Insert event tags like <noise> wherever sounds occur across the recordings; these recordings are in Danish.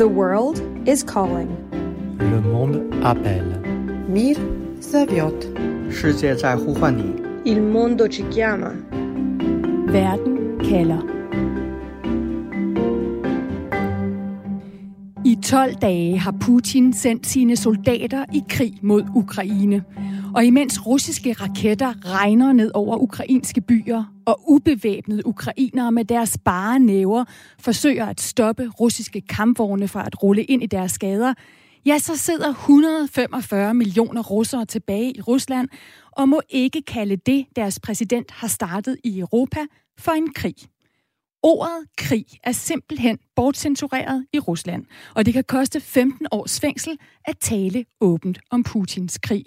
The world is calling. Le monde appelle. Mir zaviot. 世界在呼唤你。Il mondo ci chiama. Verden kalder. I 12 dage har Putin sendt sine soldater i krig mod Ukraine. Og imens russiske raketter regner ned over ukrainske byer, og ubevæbnede ukrainere med deres bare næver forsøger at stoppe russiske kampvogne fra at rulle ind i deres gader, ja, så sidder 145 millioner russere tilbage i Rusland og må ikke kalde det, deres præsident har startet i Europa, for en krig. Ordet krig er simpelthen bortcensureret i Rusland, og det kan koste 15 års fængsel at tale åbent om Putins krig.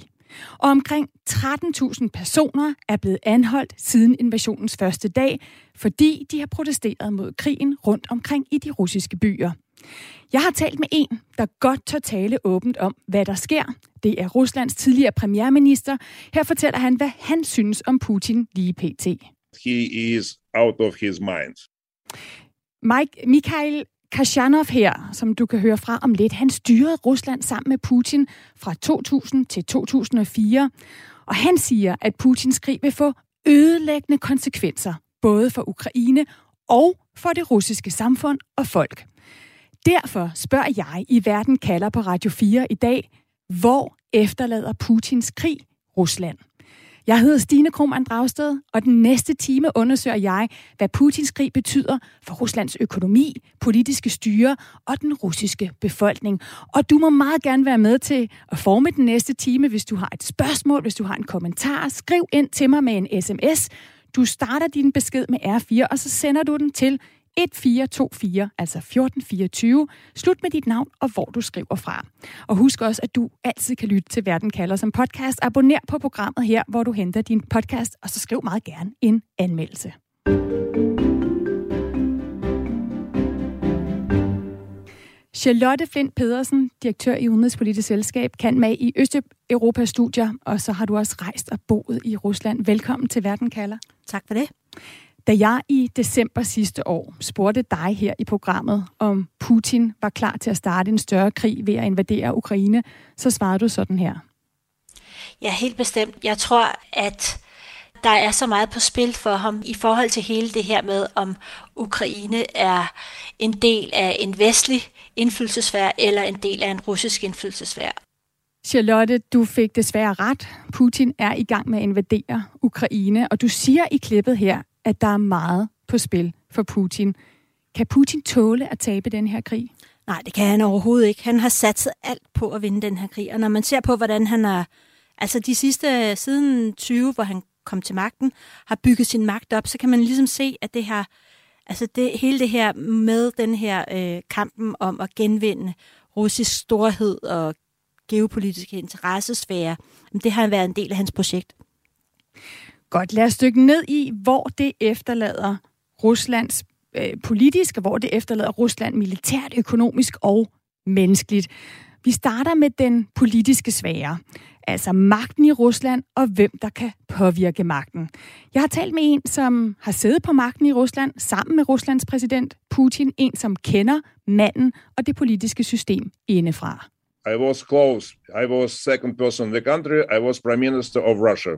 Og omkring 13.000 personer er blevet anholdt siden invasionens første dag, fordi de har protesteret mod krigen rundt omkring i de russiske byer. Jeg har talt med en, der godt tør tale åbent om, hvad der sker. Det er Ruslands tidligere premierminister. Her fortæller han, hvad han synes om Putin lige pt. He is out of his mind. Mike, Mikhail Kashanov her, som du kan høre fra om lidt, han styrede Rusland sammen med Putin fra 2000 til 2004. Og han siger, at Putins krig vil få ødelæggende konsekvenser, både for Ukraine og for det russiske samfund og folk. Derfor spørger jeg i Verden kalder på Radio 4 i dag, hvor efterlader Putins krig Rusland? Jeg hedder Stine Krohmann Dragsted, og den næste time undersøger jeg, hvad Putins krig betyder for Ruslands økonomi, politiske styre og den russiske befolkning. Og du må meget gerne være med til at forme den næste time, hvis du har et spørgsmål, hvis du har en kommentar. Skriv ind til mig med en sms. Du starter din besked med R4, og så sender du den til 1424, altså 1424. Slut med dit navn og hvor du skriver fra. Og husk også, at du altid kan lytte til Verden kalder som podcast. Abonner på programmet her, hvor du henter din podcast, og så skriv meget gerne en anmeldelse. Charlotte Flint Pedersen, direktør i Udenrigspolitisk Selskab, kan med i Østeuropas studier, og så har du også rejst og boet i Rusland. Velkommen til Verden kalder. Tak for det. Da jeg i december sidste år spurgte dig her i programmet, om Putin var klar til at starte en større krig ved at invadere Ukraine, så svarede du sådan her. Ja, helt bestemt. Jeg tror, at der er så meget på spil for ham i forhold til hele det her med, om Ukraine er en del af en vestlig indflydelsesfærd eller en del af en russisk indflydelsesfærd. Charlotte, du fik desværre ret. Putin er i gang med at invadere Ukraine, og du siger i klippet her, at der er meget på spil for Putin. Kan Putin tåle at tabe den her krig? Nej, det kan han overhovedet ikke. Han har satset alt på at vinde den her krig, og når man ser på, hvordan han har, altså de sidste, siden 20, hvor han kom til magten, har bygget sin magt op, så kan man ligesom se, at det her, altså det, hele det her med den her øh, kampen om at genvinde russisk storhed og geopolitiske interessesfære, det har været en del af hans projekt. Godt, lad os dykke ned i, hvor det efterlader Ruslands øh, politisk, og hvor det efterlader Rusland militært, økonomisk og menneskeligt. Vi starter med den politiske sfære, altså magten i Rusland og hvem der kan påvirke magten. Jeg har talt med en, som har siddet på magten i Rusland sammen med Ruslands præsident Putin, en som kender manden og det politiske system indefra. I was close. I was second person in the country. I was prime minister of Russia.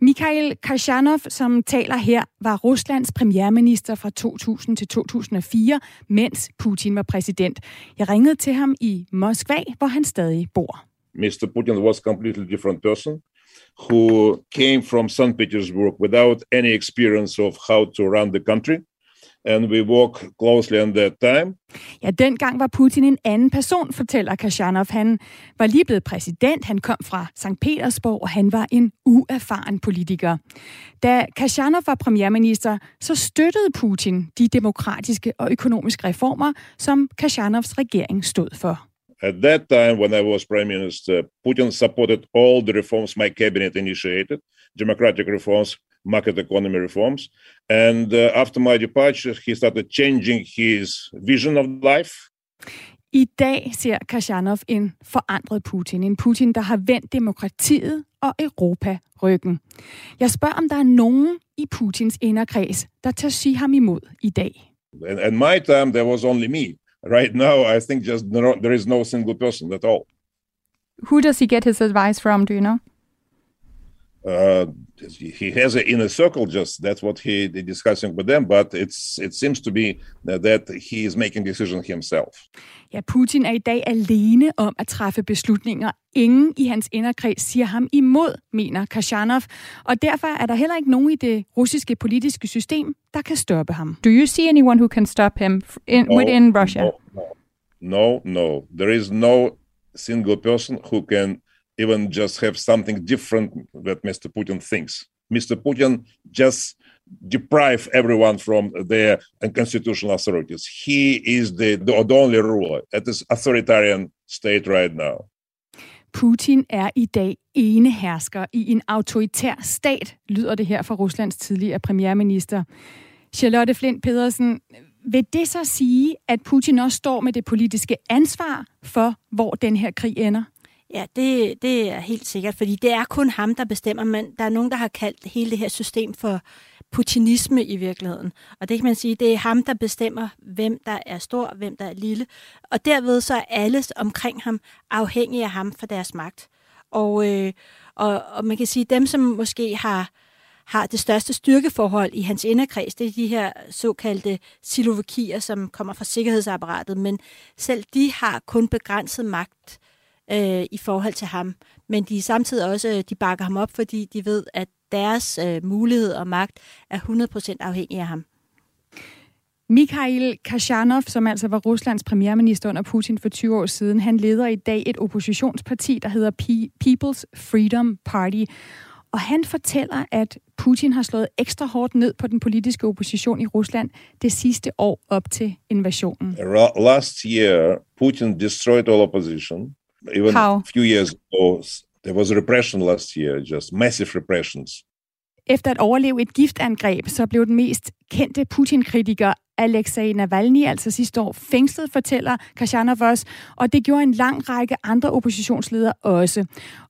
Mikhail Kashanov, som taler her, var Ruslands premierminister fra 2000 til 2004, mens Putin var præsident. Jeg ringede til ham i Moskva, hvor han stadig bor. Mr. Putin was a completely different person who came from St. Petersburg without any experience of how to run the country. And we walk closely on that time. Ja, dengang var Putin en anden person, fortæller Kashanov. Han var lige blevet præsident, han kom fra St. Petersborg, og han var en uerfaren politiker. Da Kashanov var premierminister, så støttede Putin de demokratiske og økonomiske reformer, som Kashanovs regering stod for. At that time, when I was prime minister, Putin supported all the reforms my cabinet initiated, democratic reforms, market economy reforms. And uh, after my departure, he started changing his vision of life. I dag ser Kashanov en forandret Putin. En Putin, der har vendt demokratiet og Europa ryggen. Jeg spørger, om der er nogen i Putins inderkreds, der tør sige ham imod i dag. And at my time, there was only me. right now, I think just no, there is no single person at all. Who does he get his advice from? Do you know? Uh, he has an inner circle. Just that's what he is discussing with them. But it's it seems to be that he is making decision himself. Ja, Putin er i dag alene om at træffe beslutninger. Ingen i hans inderkreds siger ham imod, mener Kashanov. Og derfor er der heller ikke nogen i det russiske politiske system, der kan stoppe ham. Do you see anyone who can stop him in, no, within Russia? No, no, no. There is no single person who can even just have something different that Mr. Putin thinks. Mr. Putin just deprive everyone from their constitutional authorities. He is the, the, the only ruler at this authoritarian state right now. Putin er i dag enehersker i en autoritær stat, lyder det her fra Ruslands tidligere premierminister. Charlotte Flint Pedersen, vil det så sige, at Putin også står med det politiske ansvar for, hvor den her krig ender? Ja, det, det er helt sikkert, fordi det er kun ham, der bestemmer, men der er nogen, der har kaldt hele det her system for putinisme i virkeligheden. Og det kan man sige, det er ham, der bestemmer, hvem der er stor, hvem der er lille. Og derved så er alle omkring ham afhængige af ham for deres magt. Og, øh, og, og man kan sige, dem, som måske har, har det største styrkeforhold i hans inderkreds, det er de her såkaldte silovakier, som kommer fra sikkerhedsapparatet, men selv de har kun begrænset magt øh, i forhold til ham. Men de samtidig også, de bakker ham op, fordi de ved, at deres øh, mulighed og magt er 100% afhængig af ham. Mikhail Kashanov, som altså var Ruslands premierminister under Putin for 20 år siden, han leder i dag et oppositionsparti, der hedder People's Freedom Party. Og han fortæller, at Putin har slået ekstra hårdt ned på den politiske opposition i Rusland det sidste år op til invasionen. Last year, Putin destroyed all opposition. Even How? a few years ago, there was repression last year, just massive repressions. Efter at overleve et giftangreb, så blev den mest kendte Putin-kritiker Alexei Navalny altså sidste år fængslet, fortæller Kashanov også, og det gjorde en lang række andre oppositionsledere også.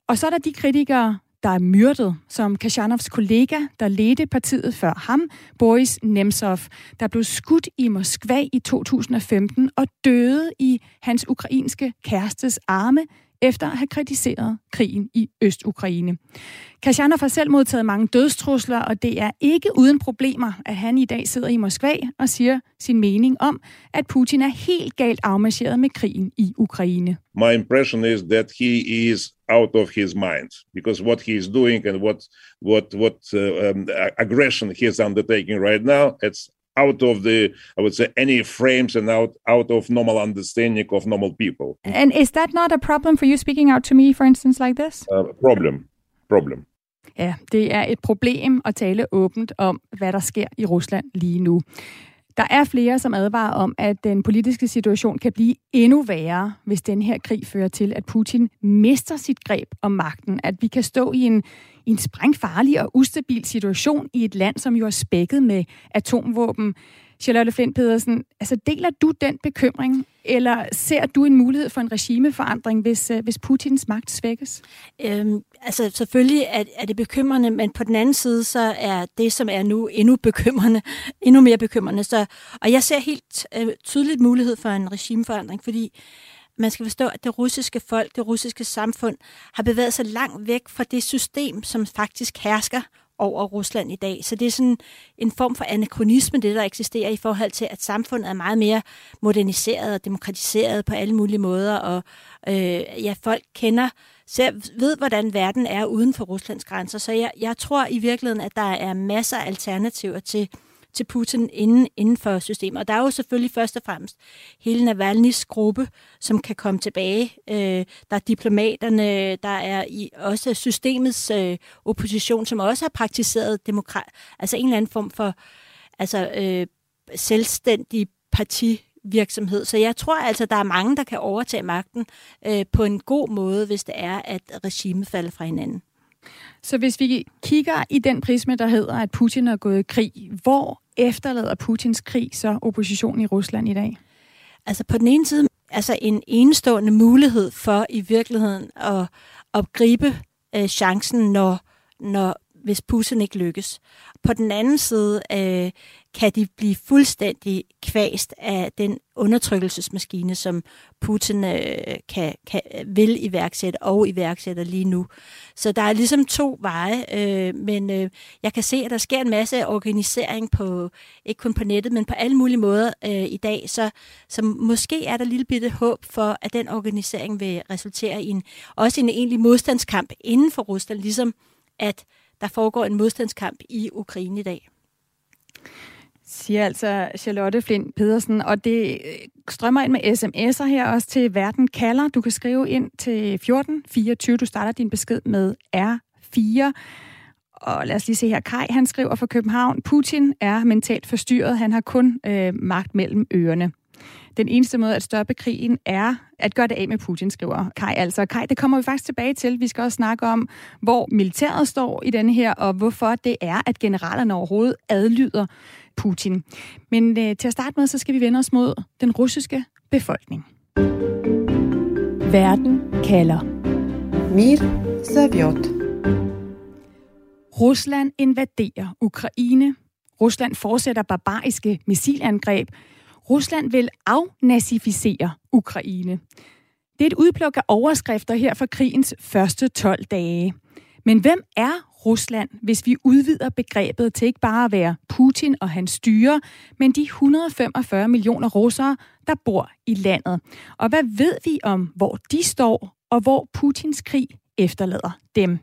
Og så er der de kritikere, der er myrdet, som Kashanovs kollega, der ledte partiet før ham, Boris Nemtsov, der blev skudt i Moskva i 2015 og døde i hans ukrainske kærestes arme efter at have kritiseret krigen i Øst-Ukraine. Kasjanov har selv modtaget mange dødstrusler, og det er ikke uden problemer, at han i dag sidder i Moskva og siger sin mening om, at Putin er helt galt afmarcheret med krigen i Ukraine. My impression is that he is out of his mind because what he is doing and what what what uh, um, aggression he is undertaking right now it's out of the i would say any frames and out out of normal understanding of normal people. And is that not a problem for you speaking out to me for instance like this? Uh, problem. Problem. Ja, det er et problem at tale åbent om, hvad der sker i Rusland lige nu. Der er flere, som advarer om, at den politiske situation kan blive endnu værre, hvis den her krig fører til, at Putin mister sit greb om magten. At vi kan stå i en, i en sprængfarlig og ustabil situation i et land, som jo er spækket med atomvåben. Charlotte Flint Pedersen, altså deler du den bekymring, eller ser du en mulighed for en regimeforandring, hvis, øh, hvis Putins magt svækkes? Øhm, altså selvfølgelig er, er det bekymrende, men på den anden side, så er det, som er nu endnu bekymrende, <laughs> endnu mere bekymrende. Så, og jeg ser helt øh, tydeligt mulighed for en regimeforandring, fordi man skal forstå, at det russiske folk, det russiske samfund, har bevæget sig langt væk fra det system, som faktisk hersker over Rusland i dag. Så det er sådan en form for anachronisme, det der eksisterer i forhold til, at samfundet er meget mere moderniseret og demokratiseret på alle mulige måder, og øh, ja, folk kender, ser, ved, hvordan verden er uden for Ruslands grænser. Så jeg, jeg tror i virkeligheden, at der er masser af alternativer til til Putin inden, inden for systemet. Og der er jo selvfølgelig først og fremmest hele Navalny's gruppe, som kan komme tilbage. Øh, der er diplomaterne, der er i, også systemets øh, opposition, som også har praktiseret demokrat, altså en eller anden form for altså, øh, selvstændig parti virksomhed. Så jeg tror altså, der er mange, der kan overtage magten øh, på en god måde, hvis det er, at regimet falder fra hinanden. Så hvis vi kigger i den prisme, der hedder, at Putin er gået i krig, hvor efterlader Putins krig så oppositionen i Rusland i dag? Altså på den ene side, altså en enestående mulighed for i virkeligheden at, at gribe øh, chancen, når, når hvis Putin ikke lykkes. På den anden side øh, kan de blive fuldstændig kvæst af den undertrykkelsesmaskine, som Putin øh, kan, kan, vil iværksætte og iværksætter lige nu. Så der er ligesom to veje, øh, men øh, jeg kan se, at der sker en masse organisering på, ikke kun på nettet, men på alle mulige måder øh, i dag, så, så måske er der lille bitte håb for, at den organisering vil resultere i en, også en egentlig modstandskamp inden for Rusland, ligesom at der foregår en modstandskamp i Ukraine i dag siger altså Charlotte Flint Pedersen, og det øh, strømmer ind med sms'er her også til Verden kalder. Du kan skrive ind til 1424. Du starter din besked med R4. Og lad os lige se her. Kai, han skriver fra København. Putin er mentalt forstyrret. Han har kun øh, magt mellem ørerne. Den eneste måde at stoppe krigen er at gøre det af med Putin, skriver Kai. Altså, Kai, det kommer vi faktisk tilbage til. Vi skal også snakke om, hvor militæret står i den her, og hvorfor det er, at generalerne overhovedet adlyder Putin. Men øh, til at starte med, så skal vi vende os mod den russiske befolkning. Verden kalder. Mir Zavjot. Rusland invaderer Ukraine. Rusland fortsætter barbariske missilangreb. Rusland vil afnazificere Ukraine. Det er et udpluk af overskrifter her fra krigens første 12 dage. Men hvem er Rusland, hvis vi udvider begrebet til ikke bare at være Putin og hans styre, men de 145 millioner russere, der bor i landet? Og hvad ved vi om, hvor de står, og hvor Putins krig efterlader dem?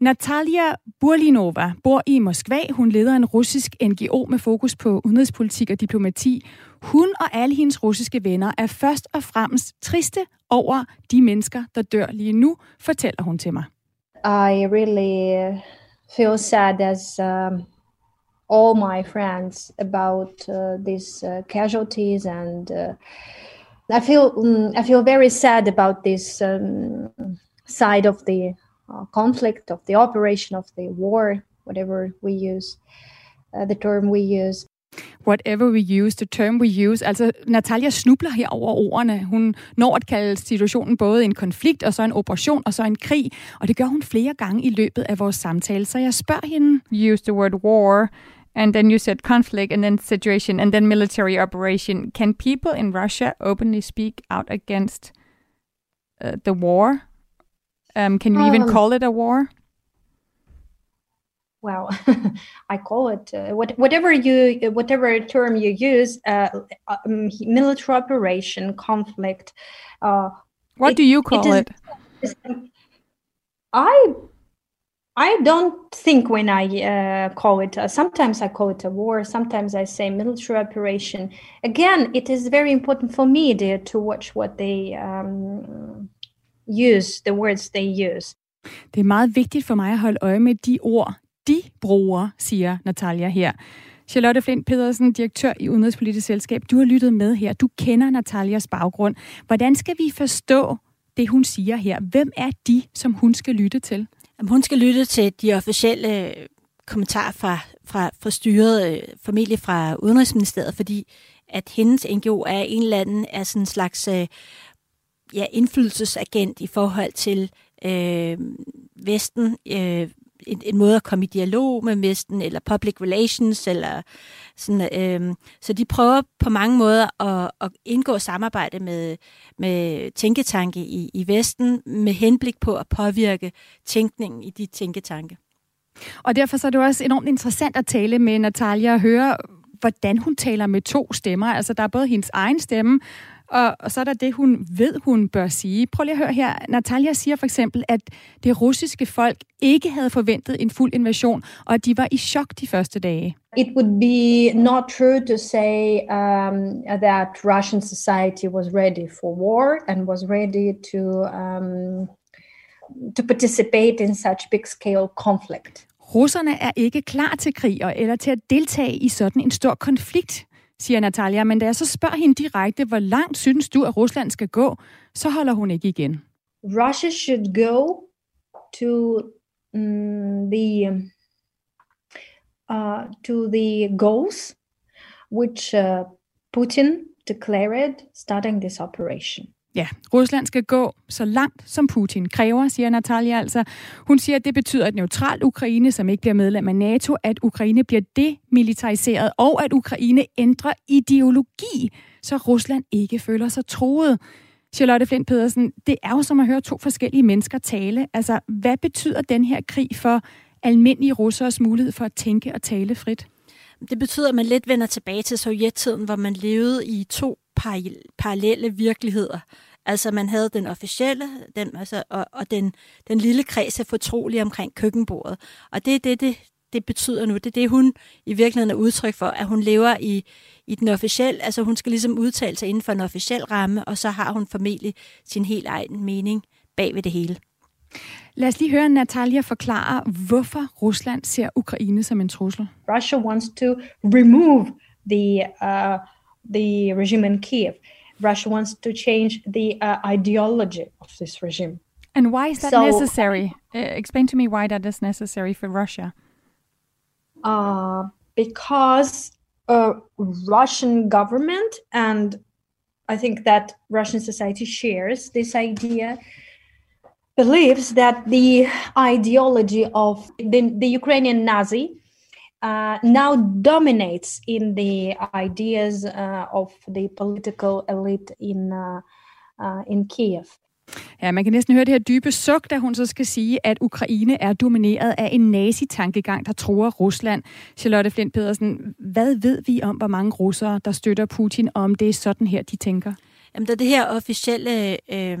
Natalia Burlinova bor i Moskva. Hun leder en russisk NGO med fokus på udenrigspolitik og diplomati. Hun og alle hendes russiske venner er først og fremmest triste over de mennesker, der dør lige nu, fortæller hun til mig. I really feel sad as um, all my friends about uh, these uh, casualties, and uh, I feel um, I feel very sad about this um, side of the uh, conflict, of the operation, of the war, whatever we use, uh, the term we use. whatever we use, the term we use. Altså, Natalia snubler her over ordene. Hun når at kalde situationen både en konflikt, og så en operation, og så en krig. Og det gør hun flere gange i løbet af vores samtale. Så jeg spørger hende... Use the word war, and then you said conflict, and then situation, and then military operation. Can people in Russia openly speak out against uh, the war? Um, can you um, even call it a war? well <laughs> i call it uh, what, whatever you whatever term you use uh, um, military operation conflict uh, what it, do you call it, is, it? i i don't think when i uh, call it uh, sometimes i call it a war sometimes i say military operation again it is very important for media to watch what they um, use the words they use Det er meget vigtigt for mig at holde øje med de ord, de bruger, siger Natalia her. Charlotte Flint Pedersen, direktør i Udenrigspolitisk Selskab. Du har lyttet med her. Du kender Natalias baggrund. Hvordan skal vi forstå det, hun siger her? Hvem er de, som hun skal lytte til? Hun skal lytte til de officielle øh, kommentarer fra, fra, fra styret, øh, familie fra Udenrigsministeriet, fordi at hendes NGO er en eller anden er sådan en slags øh, ja, indflydelsesagent i forhold til øh, Vesten, øh, en, en måde at komme i dialog med Vesten, eller public relations, eller sådan, øh, så de prøver på mange måder at, at indgå samarbejde med, med tænketanke i, i Vesten, med henblik på at påvirke tænkningen i de tænketanke. Og derfor så er det også enormt interessant at tale med Natalia og høre, hvordan hun taler med to stemmer. Altså, der er både hendes egen stemme, og, og så er der det, hun ved, hun bør sige. Prøv lige at høre her. Natalia siger for eksempel, at det russiske folk ikke havde forventet en fuld invasion, og at de var i chok de første dage. It would be not true to say um, that Russian society was ready for war and was ready to um, to participate in such big scale conflict. Russerne er ikke klar til krig eller til at deltage i sådan en stor konflikt, siger Natalia, men da jeg så spørger hende direkte, hvor langt synes du, at Rusland skal gå, så holder hun ikke igen. Russia should go to um, the uh, to the goals which uh, Putin declared starting this operation. Ja, Rusland skal gå så langt, som Putin kræver, siger Natalia altså. Hun siger, at det betyder et neutralt Ukraine, som ikke bliver medlem af NATO, at Ukraine bliver demilitariseret, og at Ukraine ændrer ideologi, så Rusland ikke føler sig troet. Charlotte Flint Pedersen, det er jo som at høre to forskellige mennesker tale. Altså, hvad betyder den her krig for almindelige russers mulighed for at tænke og tale frit? Det betyder, at man lidt vender tilbage til sovjettiden, hvor man levede i to parallelle virkeligheder. Altså man havde den officielle den, altså, og, og den, den lille kreds af fortrolige omkring køkkenbordet. Og det er det, det, det betyder nu. Det er det, hun i virkeligheden er udtryk for, at hun lever i, i den officielle, altså hun skal ligesom udtale sig inden for en officiel ramme, og så har hun formentlig sin helt egen mening bag ved det hele. Lad os lige høre Natalia forklare, hvorfor Rusland ser Ukraine som en trussel. Russia wants to remove the uh, the regime in Kiev. Russia wants to change the uh, ideology of this regime. And why is that so, necessary? Uh, explain to me why that is necessary for Russia. Uh, because uh, Russian government and I think that Russian society shares this idea believes that the ideology of the, the Ukrainian Nazi uh, now dominates in the ideas uh, of the political elite in, uh, uh, in Kiev. Ja, man kan næsten høre det her dybe suk, da hun så skal sige, at Ukraine er domineret af en nazi-tankegang, der tror Rusland. Charlotte Flint Pedersen, hvad ved vi om, hvor mange russere, der støtter Putin, og om det er sådan her, de tænker? Jamen, da det her officielle øh,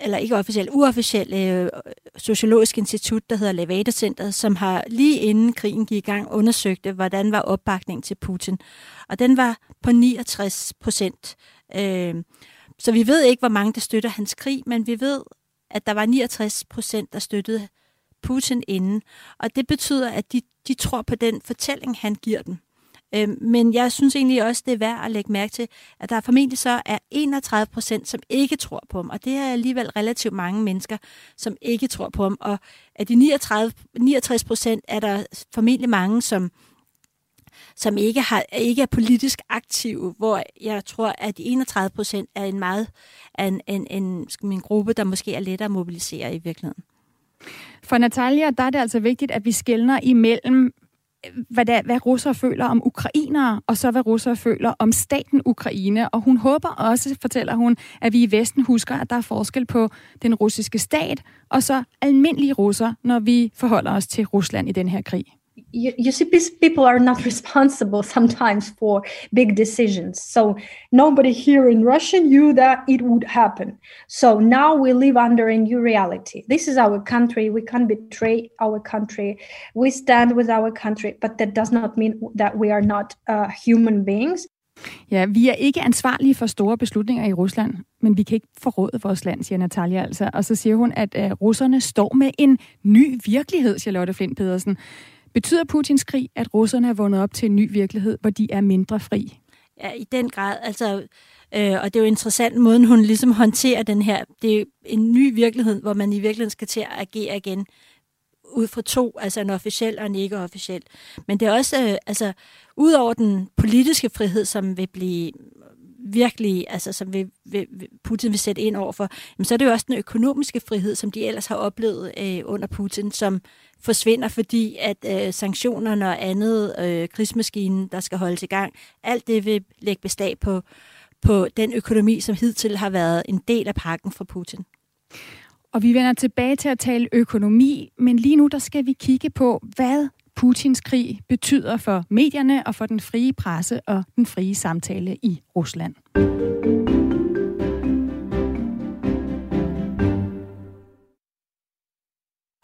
eller ikke officielt, uofficielt øh, sociologisk institut, der hedder Levada Center, som har lige inden krigen gik i gang undersøgte, hvordan var opbakningen til Putin. Og den var på 69 procent. Øh, så vi ved ikke, hvor mange der støtter hans krig, men vi ved, at der var 69 procent, der støttede Putin inden. Og det betyder, at de, de tror på den fortælling, han giver dem. Øhm, men jeg synes egentlig også, det er værd at lægge mærke til, at der formentlig så er 31 procent, som ikke tror på ham. Og det er alligevel relativt mange mennesker, som ikke tror på ham. Og af de 39, 69 procent er der formentlig mange, som som ikke, har, ikke er politisk aktive, hvor jeg tror, at de 31 procent er en meget en, en, en, en gruppe, der måske er lettere at mobilisere i virkeligheden. For Natalia, der er det altså vigtigt, at vi skældner imellem hvad, der, hvad russere føler om ukrainere, og så hvad russere føler om staten Ukraine. Og hun håber også, fortæller hun, at vi i Vesten husker, at der er forskel på den russiske stat og så almindelige russer, når vi forholder os til Rusland i den her krig. You, you see people are not <laughs> responsible sometimes for big decisions. So nobody here in russia knew that it would happen. So now we live under a new reality. This is our country. We can't betray our country. We stand with our country but that does not mean that we are not uh, human beings. Ja, vi er ikke ansvarlige for store beslutninger i Rusland, men vi kan ikke forråde vores land, siger Natalia altså. Og så siger hun, at uh, russerne står med en ny virkelighed, Charlotte Flint Pedersen. Betyder Putins krig, at russerne er vundet op til en ny virkelighed, hvor de er mindre fri? Ja, i den grad. Altså, øh, og det er jo interessant måden, hun ligesom håndterer den her. Det er en ny virkelighed, hvor man i virkeligheden skal til at agere igen ud fra to, altså en officiel og en ikke-officiel. Men det er også, øh, altså, ud over den politiske frihed, som vil blive virkelig, altså som vil, vil, Putin vil sætte ind over for, jamen, så er det jo også den økonomiske frihed, som de ellers har oplevet øh, under Putin, som forsvinder, fordi at øh, sanktionerne og andet, øh, krigsmaskinen, der skal holdes i gang, alt det vil lægge beslag på, på den økonomi, som hidtil har været en del af pakken for Putin. Og vi vender tilbage til at tale økonomi, men lige nu der skal vi kigge på, hvad Putins krig betyder for medierne og for den frie presse og den frie samtale i Rusland.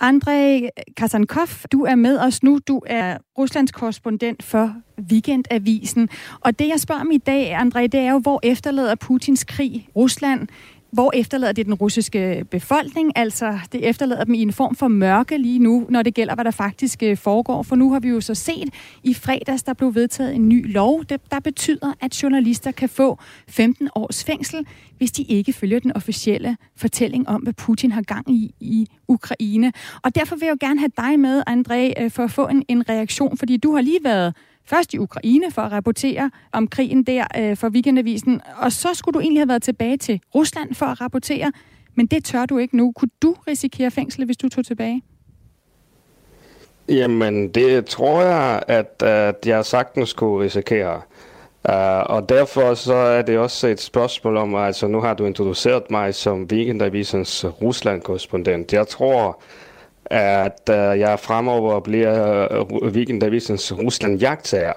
Andrej Kasankov, du er med os nu. Du er Ruslands korrespondent for Weekendavisen. Og det, jeg spørger om i dag, Andrej, det er jo, hvor efterlader Putins krig Rusland? Hvor efterlader det den russiske øh, befolkning? Altså, det efterlader dem i en form for mørke lige nu, når det gælder, hvad der faktisk øh, foregår. For nu har vi jo så set i fredags, der blev vedtaget en ny lov, der betyder, at journalister kan få 15 års fængsel, hvis de ikke følger den officielle fortælling om, hvad Putin har gang i i Ukraine. Og derfor vil jeg jo gerne have dig med, André, øh, for at få en, en reaktion, fordi du har lige været først i Ukraine for at rapportere om krigen der øh, for Weekendavisen, og så skulle du egentlig have været tilbage til Rusland for at rapportere, men det tør du ikke nu. Kunne du risikere fængsel, hvis du tog tilbage? Jamen, det tror jeg, at, at jeg sagtens skulle risikere. Uh, og derfor så er det også et spørgsmål om, altså nu har du introduceret mig som Weekendavisens Rusland-korrespondent. Jeg tror, at uh, jeg fremover bliver uh, Weekendavisens Rusland-jagtager.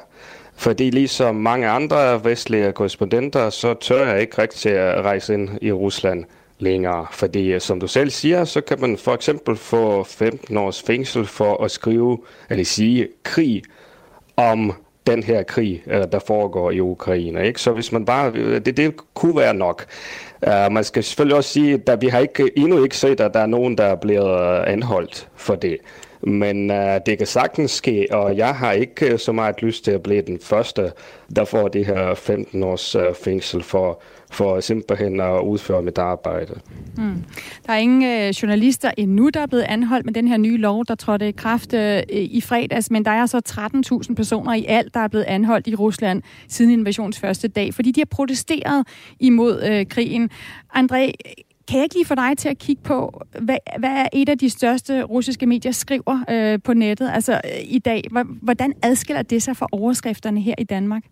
Fordi ligesom mange andre vestlige korrespondenter, så tør jeg ikke rigtig at rejse ind i Rusland længere. Fordi øh, som du selv siger, så kan man for eksempel få 15 års fængsel for at skrive, eller sige, krig om den her krig, der foregår i Ukraine. Ikke? Så hvis man bare, det, det kunne være nok. Uh, man skal selvfølgelig også sige, at vi har ikke, endnu ikke set, at der er nogen, der er blevet øh, anholdt for det. Men uh, det kan sagtens ske, og jeg har ikke øh, så meget lyst til at blive den første, der får det her 15 års uh, fængsel for for simpelthen at udføre mit arbejde. Mm. Der er ingen øh, journalister endnu, der er blevet anholdt med den her nye lov, der trådte i kraft øh, i fredags, men der er så 13.000 personer i alt, der er blevet anholdt i Rusland siden invasions første dag, fordi de har protesteret imod øh, krigen. André, kan jeg ikke lige få dig til at kigge på, hvad, hvad er et af de største russiske medier skriver øh, på nettet altså øh, i dag? Hvordan adskiller det sig fra overskrifterne her i Danmark?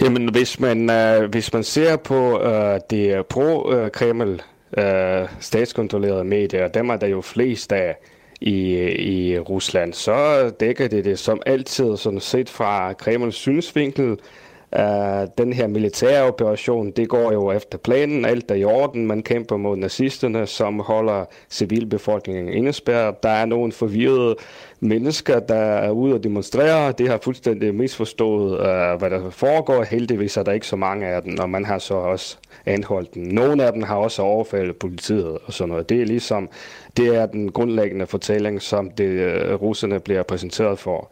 Jamen, hvis man, øh, hvis man ser på øh, de pro-Kreml øh, statskontrollerede medier, dem er der jo flest af i, i Rusland, så dækker det det som altid sådan set fra Kremls synsvinkel, Uh, den her militære operation, det går jo efter planen, alt er i orden, man kæmper mod nazisterne, som holder civilbefolkningen indespærret. Der er nogle forvirrede mennesker, der er ude og demonstrere. Det har fuldstændig misforstået, uh, hvad der foregår. Heldigvis er der ikke så mange af dem, og man har så også anholdt dem. Nogle af dem har også overfaldet politiet og sådan noget. Det er ligesom, det er den grundlæggende fortælling, som det, uh, russerne bliver præsenteret for.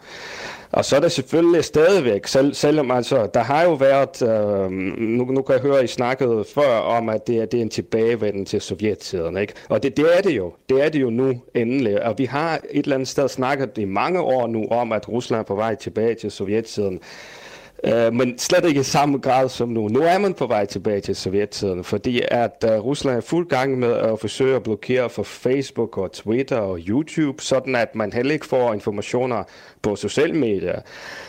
Og så er der selvfølgelig stadigvæk, selv, selvom altså, der har jo været, øh, nu, nu kan jeg høre, I snakkede før om, at det er, det er en tilbagevenden til sovjettiden, ikke? Og det, det er det jo. Det er det jo nu endelig. Og vi har et eller andet sted snakket i mange år nu om, at Rusland er på vej tilbage til sovjettiden. Øh, men slet ikke i samme grad som nu. Nu er man på vej tilbage til sovjettiden, fordi at uh, Rusland er fuld gang med at forsøge at blokere for Facebook og Twitter og YouTube, sådan at man heller ikke får informationer på sociale medier.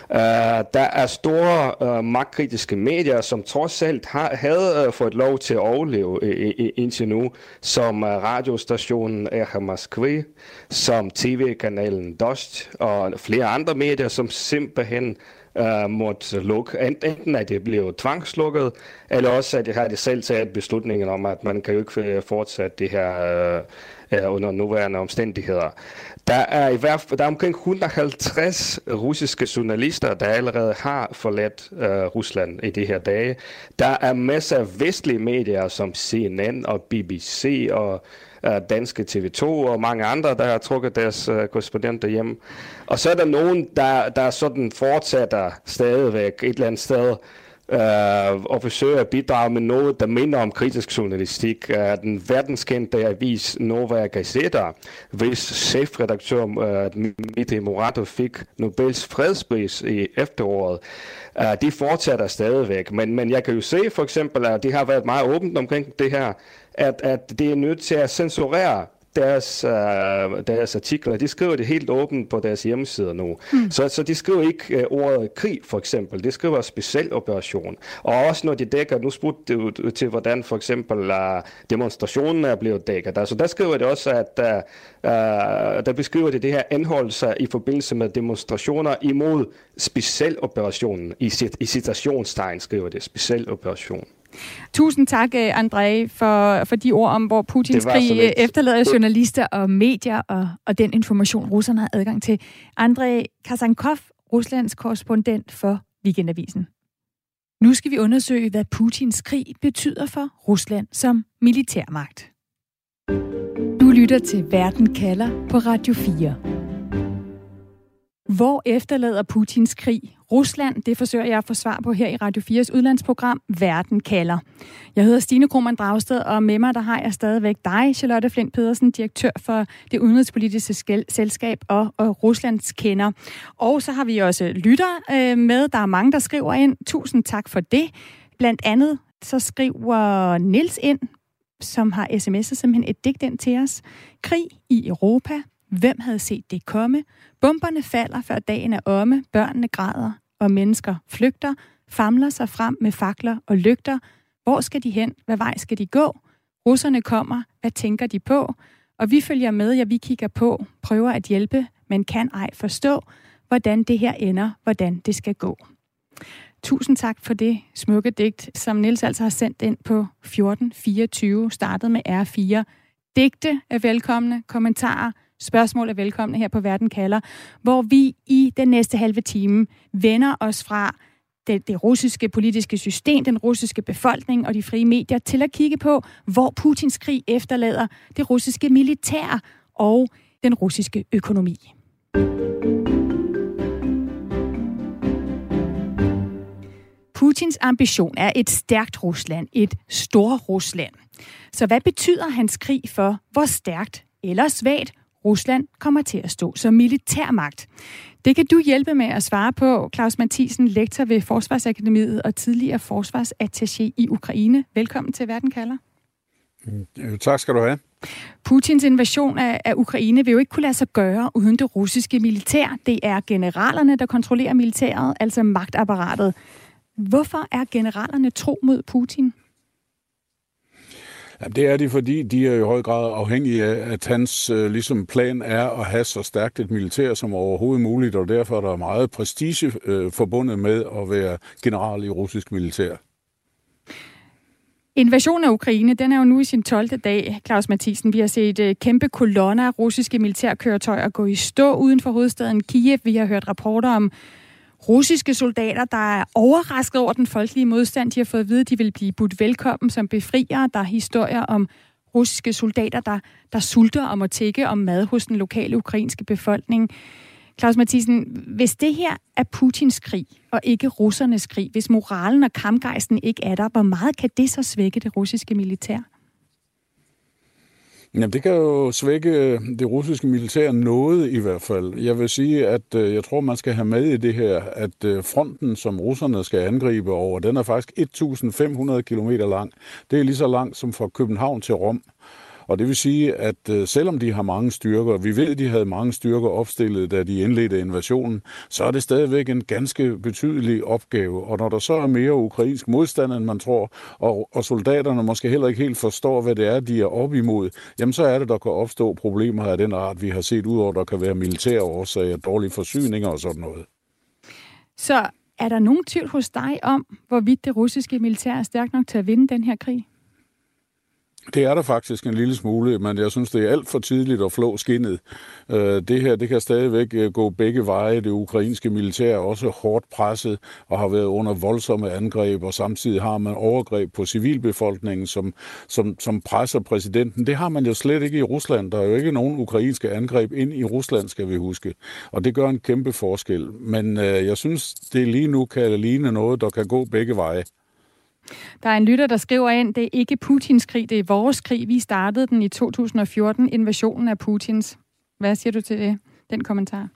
Uh, øh, der er store uh, magtkritiske medier, som trods alt har, havde uh, fået lov til at overleve uh, uh, indtil nu, som uh, radiostationen Echa Moskva, som tv-kanalen Dost og flere andre medier, som simpelthen øh, måtte lukke. Enten at det blev tvangslukket, eller også at jeg har det selv taget beslutningen om, at man kan jo ikke øh, fortsætte det her øh, øh, under nuværende omstændigheder. Der er, i hvert fald, der er omkring 150 russiske journalister, der allerede har forladt øh, Rusland i de her dage. Der er masser af vestlige medier som CNN og BBC og Øh, danske TV2 og mange andre, der har trukket deres øh, korrespondenter hjem. Og så er der nogen, der, der sådan fortsætter stadigvæk et eller andet sted øh, og forsøger at bidrage med noget, der minder om kritisk journalistik. Øh, den verdenskendte avis Nova Gazeta, hvis chefredaktør øh, Dmitry Muratov fik Nobels fredspris i efteråret, øh, de fortsætter stadigvæk. Men, men jeg kan jo se for eksempel, at de har været meget åbent omkring det her, at, at det er nødt til at censurere deres, uh, deres artikler. De skriver det helt åbent på deres hjemmesider nu. Mm. Så, så de skriver ikke uh, ordet krig, for eksempel. De skriver speciel operation. Og også når de dækker, nu spurgte du til, hvordan for eksempel uh, demonstrationen er blevet dækket. Altså der skriver det også, at uh, uh, der beskriver det det her anholdelser i forbindelse med demonstrationer imod speciel operationen. I, i citationstegn skriver det speciel operation. Tusind tak, øh, André, for, for de ord om, hvor Putins krig øh, efterlader journalister og medier og, og den information, russerne har adgang til. André Kasankov, Ruslands korrespondent for Weekendavisen. Nu skal vi undersøge, hvad Putins krig betyder for Rusland som militærmagt. Du lytter til Verden kalder på Radio 4. Hvor efterlader Putins krig Rusland? Det forsøger jeg at få svar på her i Radio 4's udlandsprogram Verden kalder. Jeg hedder Stine Krohmann Dragsted, og med mig der har jeg stadigvæk dig, Charlotte Flint Pedersen, direktør for det udenrigspolitiske selskab og, og Ruslands kender. Og så har vi også lytter øh, med. Der er mange, der skriver ind. Tusind tak for det. Blandt andet så skriver Nils ind, som har sms'et simpelthen et digt ind til os. Krig i Europa. Hvem havde set det komme? Bomberne falder, før dagen er omme. Børnene græder, og mennesker flygter, famler sig frem med fakler og lygter. Hvor skal de hen? Hvad vej skal de gå? Russerne kommer. Hvad tænker de på? Og vi følger med, ja, vi kigger på, prøver at hjælpe, men kan ej forstå, hvordan det her ender, hvordan det skal gå. Tusind tak for det smukke digt, som Nils altså har sendt ind på 1424, startet med R4. Digte er velkomne, kommentarer, spørgsmål er velkomne her på Verden kalder, hvor vi i den næste halve time vender os fra det, det russiske politiske system, den russiske befolkning og de frie medier til at kigge på, hvor Putins krig efterlader det russiske militær og den russiske økonomi. Putins ambition er et stærkt Rusland, et stor Rusland. Så hvad betyder hans krig for, hvor stærkt eller svagt Rusland kommer til at stå som militærmagt? Det kan du hjælpe med at svare på, Claus Mathisen, lektor ved Forsvarsakademiet og tidligere forsvarsattaché i Ukraine. Velkommen til Verden kalder. Mm, tak skal du have. Putins invasion af, af Ukraine vil jo ikke kunne lade sig gøre uden det russiske militær. Det er generalerne, der kontrollerer militæret, altså magtapparatet. Hvorfor er generalerne tro mod Putin? Jamen, det er de, fordi de er i høj grad afhængige af, at hans øh, ligesom plan er at have så stærkt et militær som overhovedet muligt, og derfor er der meget prestige øh, forbundet med at være general i russisk militær. Invasionen af Ukraine, den er jo nu i sin 12. dag, Claus Mathisen. Vi har set uh, kæmpe kolonner af russiske militærkøretøjer gå i stå uden for hovedstaden Kiev. Vi har hørt rapporter om russiske soldater, der er overrasket over den folkelige modstand. De har fået at vide, at de vil blive budt velkommen som befriere. Der er historier om russiske soldater, der, der sulter og må tække om mad hos den lokale ukrainske befolkning. Claus Mathisen, hvis det her er Putins krig, og ikke russernes krig, hvis moralen og kampgejsten ikke er der, hvor meget kan det så svække det russiske militær? Jamen, det kan jo svække øh, det russiske militær noget i hvert fald. Jeg vil sige, at øh, jeg tror, man skal have med i det her, at øh, fronten, som russerne skal angribe over, den er faktisk 1.500 km lang. Det er lige så langt som fra København til Rom. Og det vil sige, at øh, selvom de har mange styrker, vi ved, de havde mange styrker opstillet, da de indledte invasionen, så er det stadigvæk en ganske betydelig opgave. Og når der så er mere ukrainsk modstand, end man tror, og, og soldaterne måske heller ikke helt forstår, hvad det er, de er op imod, jamen så er det, der kan opstå problemer af den art, vi har set ud over, der kan være militære årsager, dårlige forsyninger og sådan noget. Så er der nogen tvivl hos dig om, hvorvidt det russiske militær er stærkt nok til at vinde den her krig? Det er der faktisk en lille smule, men jeg synes, det er alt for tidligt at flå skinnet. Øh, det her det kan stadigvæk øh, gå begge veje. Det ukrainske militær er også hårdt presset og har været under voldsomme angreb, og samtidig har man overgreb på civilbefolkningen, som, som, som presser præsidenten. Det har man jo slet ikke i Rusland. Der er jo ikke nogen ukrainske angreb ind i Rusland, skal vi huske. Og det gør en kæmpe forskel. Men øh, jeg synes, det lige nu kan ligne noget, der kan gå begge veje. Der er en lytter, der skriver ind, det er ikke Putins krig, det er vores krig. Vi startede den i 2014, invasionen af Putins. Hvad siger du til det, den kommentar?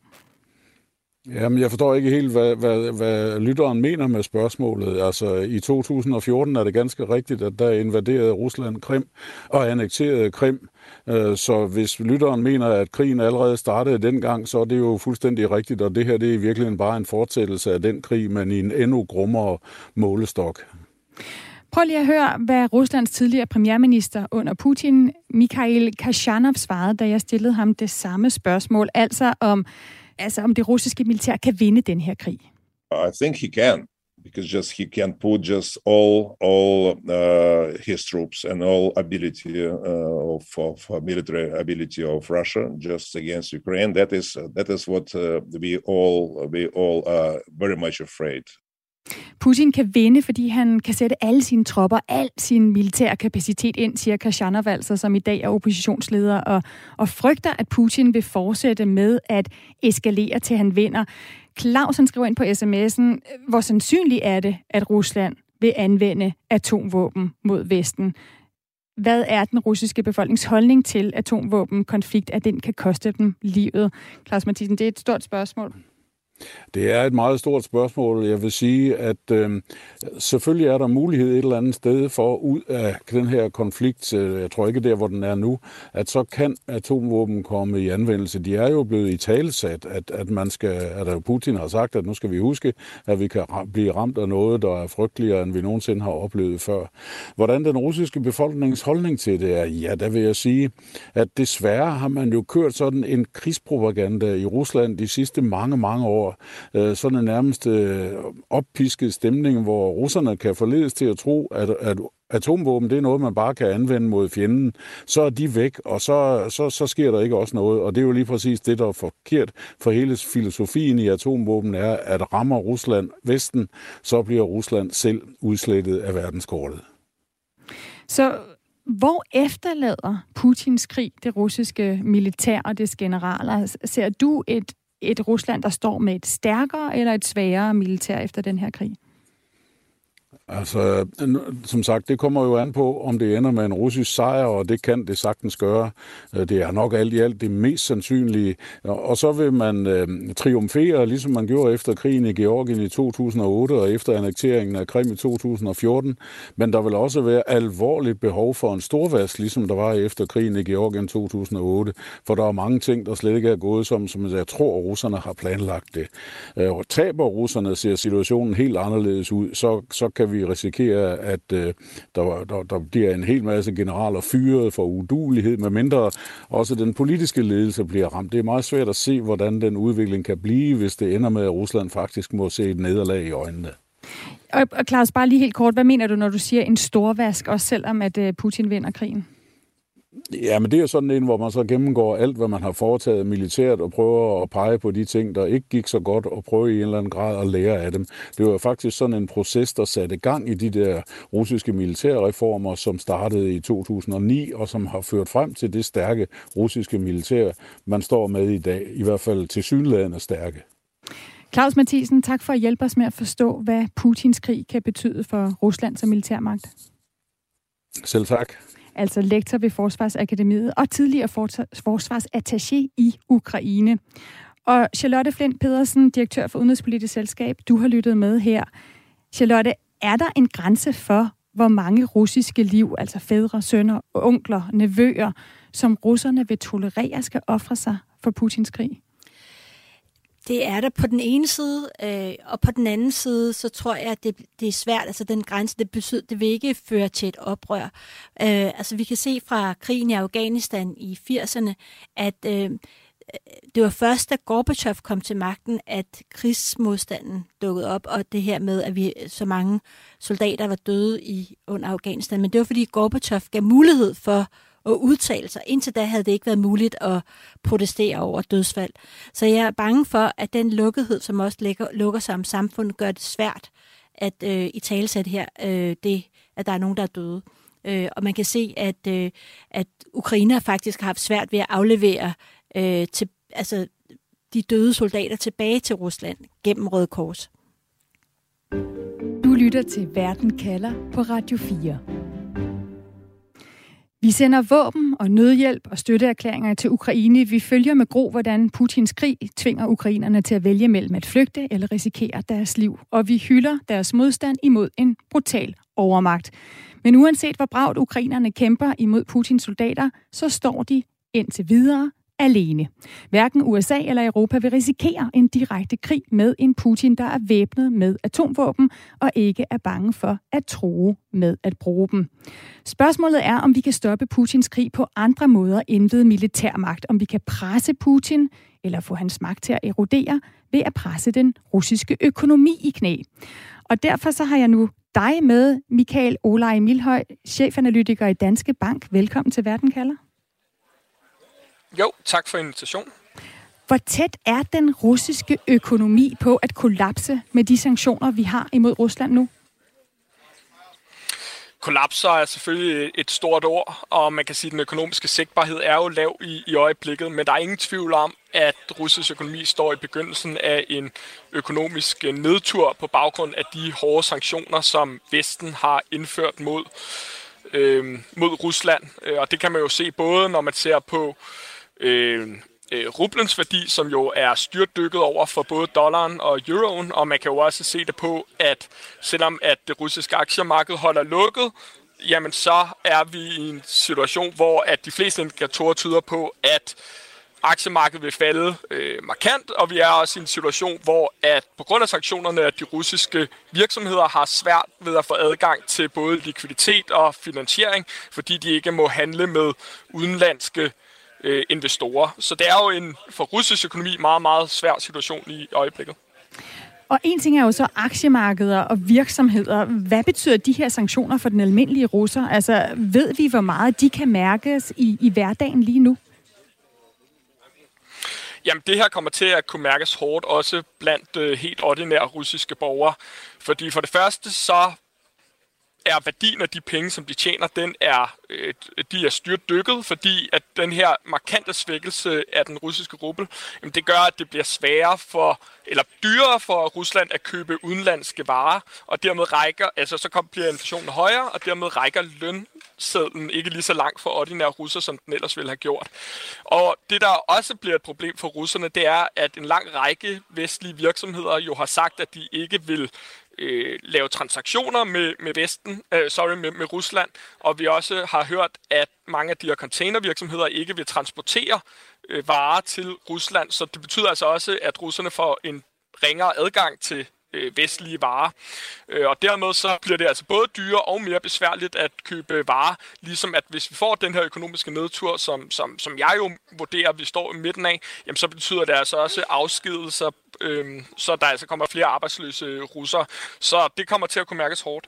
Jamen, jeg forstår ikke helt, hvad, hvad, hvad lytteren mener med spørgsmålet. Altså, i 2014 er det ganske rigtigt, at der invaderede Rusland Krim og annekterede Krim. Øh, så hvis lytteren mener, at krigen allerede startede dengang, så er det jo fuldstændig rigtigt, og det her det er i virkeligheden bare en fortsættelse af den krig, men i en endnu grummere målestok. Prøv lige at høre, hvad Ruslands tidligere premierminister under Putin, Mikhail Kashanov, svarede, da jeg stillede ham det samme spørgsmål, altså om, altså om det russiske militær kan vinde den her krig. I think he can. because just he can put just all all uh, his troops and all ability uh, of, of uh, military ability of Russia just against Ukraine. That is that is what uh, we all we all are very much afraid Putin kan vinde, fordi han kan sætte alle sine tropper, al sin militære kapacitet ind, siger Kashanov altså, som i dag er oppositionsleder, og, og frygter, at Putin vil fortsætte med at eskalere til han vinder. Clausen skriver ind på sms'en, hvor sandsynligt er det, at Rusland vil anvende atomvåben mod Vesten. Hvad er den russiske befolknings holdning til atomvåbenkonflikt, at den kan koste dem livet? Claus Mathisen, det er et stort spørgsmål. Det er et meget stort spørgsmål. Jeg vil sige, at øh, selvfølgelig er der mulighed et eller andet sted for ud af den her konflikt, øh, jeg tror ikke der, hvor den er nu, at så kan atomvåben komme i anvendelse. De er jo blevet i talesat, at, at man skal, at Putin har sagt, at nu skal vi huske, at vi kan blive ramt af noget, der er frygteligere, end vi nogensinde har oplevet før. Hvordan den russiske befolknings holdning til det er, ja, der vil jeg sige, at desværre har man jo kørt sådan en krigspropaganda i Rusland de sidste mange, mange år, øh, sådan en nærmest øh, oppisket stemning, hvor russerne kan forledes til at tro, at, at atomvåben det er noget, man bare kan anvende mod fjenden, så er de væk, og så, så, så sker der ikke også noget. Og det er jo lige præcis det, der er forkert for hele filosofien i atomvåben, er, at rammer Rusland Vesten, så bliver Rusland selv udslettet af verdenskortet. Så hvor efterlader Putins krig det russiske militær og dets generaler? Ser du et et Rusland, der står med et stærkere eller et sværere militær efter den her krig? Altså, som sagt, det kommer jo an på, om det ender med en russisk sejr, og det kan det sagtens gøre. Øh, det er nok alt i alt det mest sandsynlige. Og så vil man øh, triumfere, ligesom man gjorde efter krigen i Georgien i 2008 og efter annekteringen af Krim i 2014. Men der vil også være alvorligt behov for en storvask, ligesom der var efter krigen i Georgien 2008. For der er mange ting, der slet ikke er gået som, som jeg tror, russerne har planlagt det. Øh, og taber russerne, ser situationen helt anderledes ud, så, så kan vi vi risikere, at øh, der, der, der bliver en hel masse generaler fyret for udulighed, medmindre også den politiske ledelse bliver ramt. Det er meget svært at se, hvordan den udvikling kan blive, hvis det ender med, at Rusland faktisk må se et nederlag i øjnene. Og Claus, bare lige helt kort, hvad mener du, når du siger en storvask, også selvom at øh, Putin vinder krigen? Ja, men det er sådan en, hvor man så gennemgår alt, hvad man har foretaget militært, og prøver at pege på de ting, der ikke gik så godt, og prøve i en eller anden grad at lære af dem. Det var faktisk sådan en proces, der satte gang i de der russiske militærreformer, som startede i 2009, og som har ført frem til det stærke russiske militær, man står med i dag. I hvert fald til synlædende stærke. Claus Mathisen, tak for at hjælpe os med at forstå, hvad Putins krig kan betyde for Rusland som militærmagt. Selv tak altså lektor ved Forsvarsakademiet og tidligere forsvarsattaché i Ukraine. Og Charlotte Flint Pedersen, direktør for Udenrigspolitisk Selskab, du har lyttet med her. Charlotte, er der en grænse for, hvor mange russiske liv, altså fædre, sønner, onkler, nevøer, som russerne vil tolerere skal ofre sig for Putins krig? Det er der på den ene side, øh, og på den anden side, så tror jeg, at det, det er svært. Altså den grænse, det betyder, det vil ikke føre til et oprør. Øh, altså vi kan se fra krigen i Afghanistan i 80'erne, at øh, det var først, da Gorbachev kom til magten, at krigsmodstanden dukkede op, og det her med, at vi så mange soldater var døde i under Afghanistan. Men det var, fordi Gorbachev gav mulighed for at udtale sig. Indtil da havde det ikke været muligt at protestere over dødsfald. Så jeg er bange for, at den lukkethed, som også lukker, lukker sig om samfundet, gør det svært at øh, i talesæt her, øh, det, at der er nogen, der er døde. Øh, og man kan se, at, øh, at Ukraine faktisk har haft svært ved at aflevere øh, til, altså, de døde soldater tilbage til Rusland gennem Røde Kors. Du lytter til Verden kalder på Radio 4. Vi sender våben og nødhjælp og støtteerklæringer til Ukraine. Vi følger med gro, hvordan Putins krig tvinger ukrainerne til at vælge mellem at flygte eller risikere deres liv. Og vi hylder deres modstand imod en brutal overmagt. Men uanset hvor bragt ukrainerne kæmper imod Putins soldater, så står de indtil videre alene. Hverken USA eller Europa vil risikere en direkte krig med en Putin, der er væbnet med atomvåben og ikke er bange for at true med at bruge dem. Spørgsmålet er, om vi kan stoppe Putins krig på andre måder end ved militærmagt. Om vi kan presse Putin eller få hans magt til at erodere ved at presse den russiske økonomi i knæ. Og derfor så har jeg nu dig med, Michael Olaj Milhøj, chefanalytiker i Danske Bank. Velkommen til Verden kalder. Jo, tak for invitationen. Hvor tæt er den russiske økonomi på at kollapse med de sanktioner, vi har imod Rusland nu? kollapser er selvfølgelig et stort ord, og man kan sige, at den økonomiske sigtbarhed er jo lav i, i øjeblikket, men der er ingen tvivl om, at russisk økonomi står i begyndelsen af en økonomisk nedtur på baggrund af de hårde sanktioner, som Vesten har indført mod, øh, mod Rusland. Øh, og det kan man jo se både, når man ser på øh, Øh, øh, rublens værdi, som jo er styrtdykket over for både dollaren og euroen, og man kan jo også se det på, at selvom at det russiske aktiemarked holder lukket, jamen så er vi i en situation, hvor at de fleste indikatorer tyder på, at aktiemarkedet vil falde øh, markant, og vi er også i en situation, hvor at på grund af sanktionerne, at de russiske virksomheder har svært ved at få adgang til både likviditet og finansiering, fordi de ikke må handle med udenlandske øh, investorer. Så det er jo en for russisk økonomi meget, meget svær situation i øjeblikket. Og en ting er jo så aktiemarkeder og virksomheder. Hvad betyder de her sanktioner for den almindelige russer? Altså, ved vi, hvor meget de kan mærkes i, i hverdagen lige nu? Jamen, det her kommer til at kunne mærkes hårdt, også blandt øh, helt ordinære russiske borgere. Fordi for det første, så er værdien af de penge, som de tjener, den er, øh, de er styrt dykket, fordi at den her markante svækkelse af den russiske rubel, jamen det gør, at det bliver sværere for, eller dyrere for Rusland at købe udenlandske varer, og dermed rækker, altså så kom, bliver inflationen højere, og dermed rækker lønsedlen ikke lige så langt for ordinære russer, som den ellers ville have gjort. Og det, der også bliver et problem for russerne, det er, at en lang række vestlige virksomheder jo har sagt, at de ikke vil øh, lave transaktioner med, med Vesten, øh, sorry, med, med Rusland, og vi også har hørt, at mange af de her containervirksomheder ikke vil transportere øh, varer til Rusland, så det betyder altså også, at russerne får en ringere adgang til øh, vestlige varer. Øh, og dermed så bliver det altså både dyrere og mere besværligt at købe varer, ligesom at hvis vi får den her økonomiske nedtur, som, som, som jeg jo vurderer, at vi står i midten af, jamen så betyder det altså også afskedelser, øh, så der altså kommer flere arbejdsløse russere. Så det kommer til at kunne mærkes hårdt.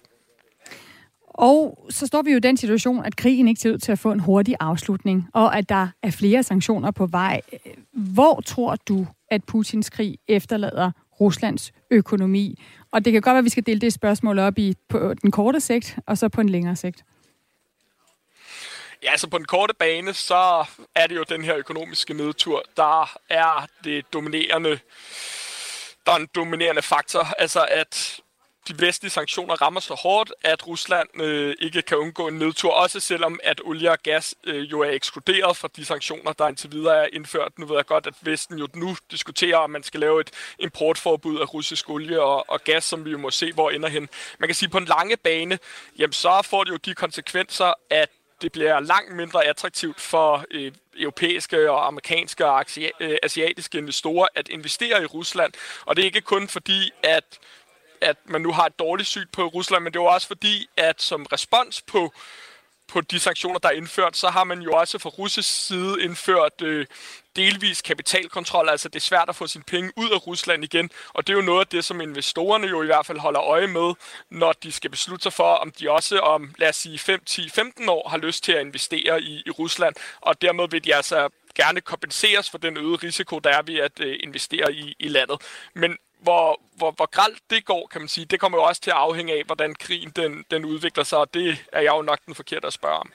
Og så står vi jo i den situation, at krigen ikke ser ud til at få en hurtig afslutning, og at der er flere sanktioner på vej. Hvor tror du, at Putins krig efterlader Ruslands økonomi? Og det kan godt være, at vi skal dele det spørgsmål op i på den korte sigt, og så på en længere sigt. Ja, altså på den korte bane, så er det jo den her økonomiske nedtur, der er det dominerende, der er en dominerende faktor. Altså at de vestlige sanktioner rammer så hårdt, at Rusland øh, ikke kan undgå en nedtur, også selvom at olie og gas øh, jo er ekskluderet fra de sanktioner, der indtil videre er indført. Nu ved jeg godt, at Vesten jo nu diskuterer, om man skal lave et importforbud af russisk olie og, og gas, som vi jo må se, hvor ender hen. Man kan sige, at på en lange bane, jamen så får det jo de konsekvenser, at det bliver langt mindre attraktivt for øh, europæiske og amerikanske og øh, asiatiske investorer at investere i Rusland. Og det er ikke kun fordi, at at man nu har et dårligt syn på Rusland, men det er jo også fordi, at som respons på, på de sanktioner, der er indført, så har man jo også fra russisk side indført øh, delvis kapitalkontrol, altså det er svært at få sine penge ud af Rusland igen, og det er jo noget af det, som investorerne jo i hvert fald holder øje med, når de skal beslutte sig for, om de også om, lad os sige, 5, 10, 15 år har lyst til at investere i, i Rusland, og dermed vil de altså gerne kompenseres for den øgede risiko, der er ved at øh, investere i, i landet. Men hvor, hvor, hvor gralt det går, kan man sige, det kommer jo også til at afhænge af, hvordan krigen den, den udvikler sig, og det er jeg jo nok den forkerte at spørge om.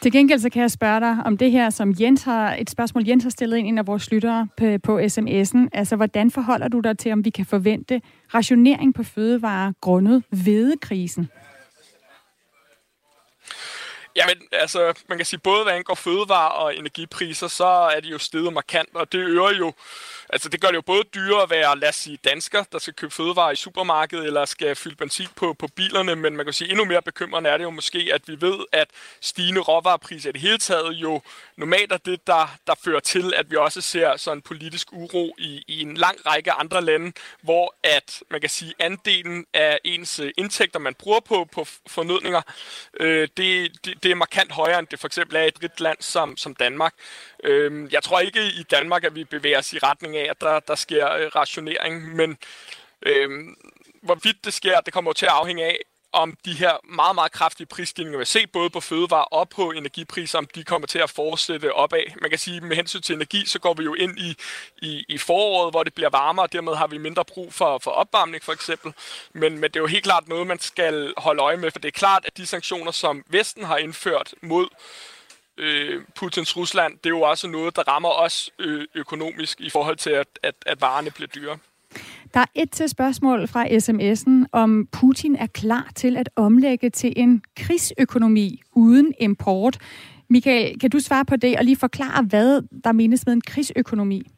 Til gengæld så kan jeg spørge dig om det her, som Jens har, et spørgsmål Jens har stillet ind en af vores lyttere på, på sms'en. Altså, hvordan forholder du dig til, om vi kan forvente rationering på fødevarer grundet hvedekrisen? Jamen, altså, man kan sige, både hvad angår fødevare og energipriser, så er de jo steget markant, og det øger jo Altså det gør det jo både dyrere at være, lad os sige, dansker, der skal købe fødevarer i supermarkedet, eller skal fylde benzin på, på bilerne, men man kan sige, endnu mere bekymrende er det jo måske, at vi ved, at stigende råvarepriser i det hele taget jo normalt er det, der, der fører til, at vi også ser sådan politisk uro i, i en lang række andre lande, hvor at man kan sige, andelen af ens øh, indtægter, man bruger på, på fornødninger, øh, det, det, det er markant højere, end det for eksempel er i et rigt land som, som Danmark. Øh, jeg tror ikke i Danmark, at vi bevæger os i retning af, at der, der sker øh, rationering, men øh, hvorvidt det sker, det kommer til at afhænge af, om de her meget, meget kraftige prisstigninger, vi ser både på fødevarer og på energipriser, om de kommer til at fortsætte opad. Man kan sige, at med hensyn til energi, så går vi jo ind i, i, i foråret, hvor det bliver varmere, og dermed har vi mindre brug for, for opvarmning for eksempel. Men, men det er jo helt klart noget, man skal holde øje med, for det er klart, at de sanktioner, som Vesten har indført mod øh, Putins Rusland, det er jo også noget, der rammer os øh, økonomisk i forhold til, at, at, at varerne bliver dyre. Der er et til spørgsmål fra sms'en, om Putin er klar til at omlægge til en krigsøkonomi uden import. Michael, kan du svare på det og lige forklare, hvad der menes med en krigsøkonomi?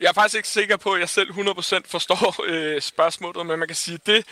Jeg er faktisk ikke sikker på, at jeg selv 100% forstår øh, spørgsmålet, men man kan sige, at det,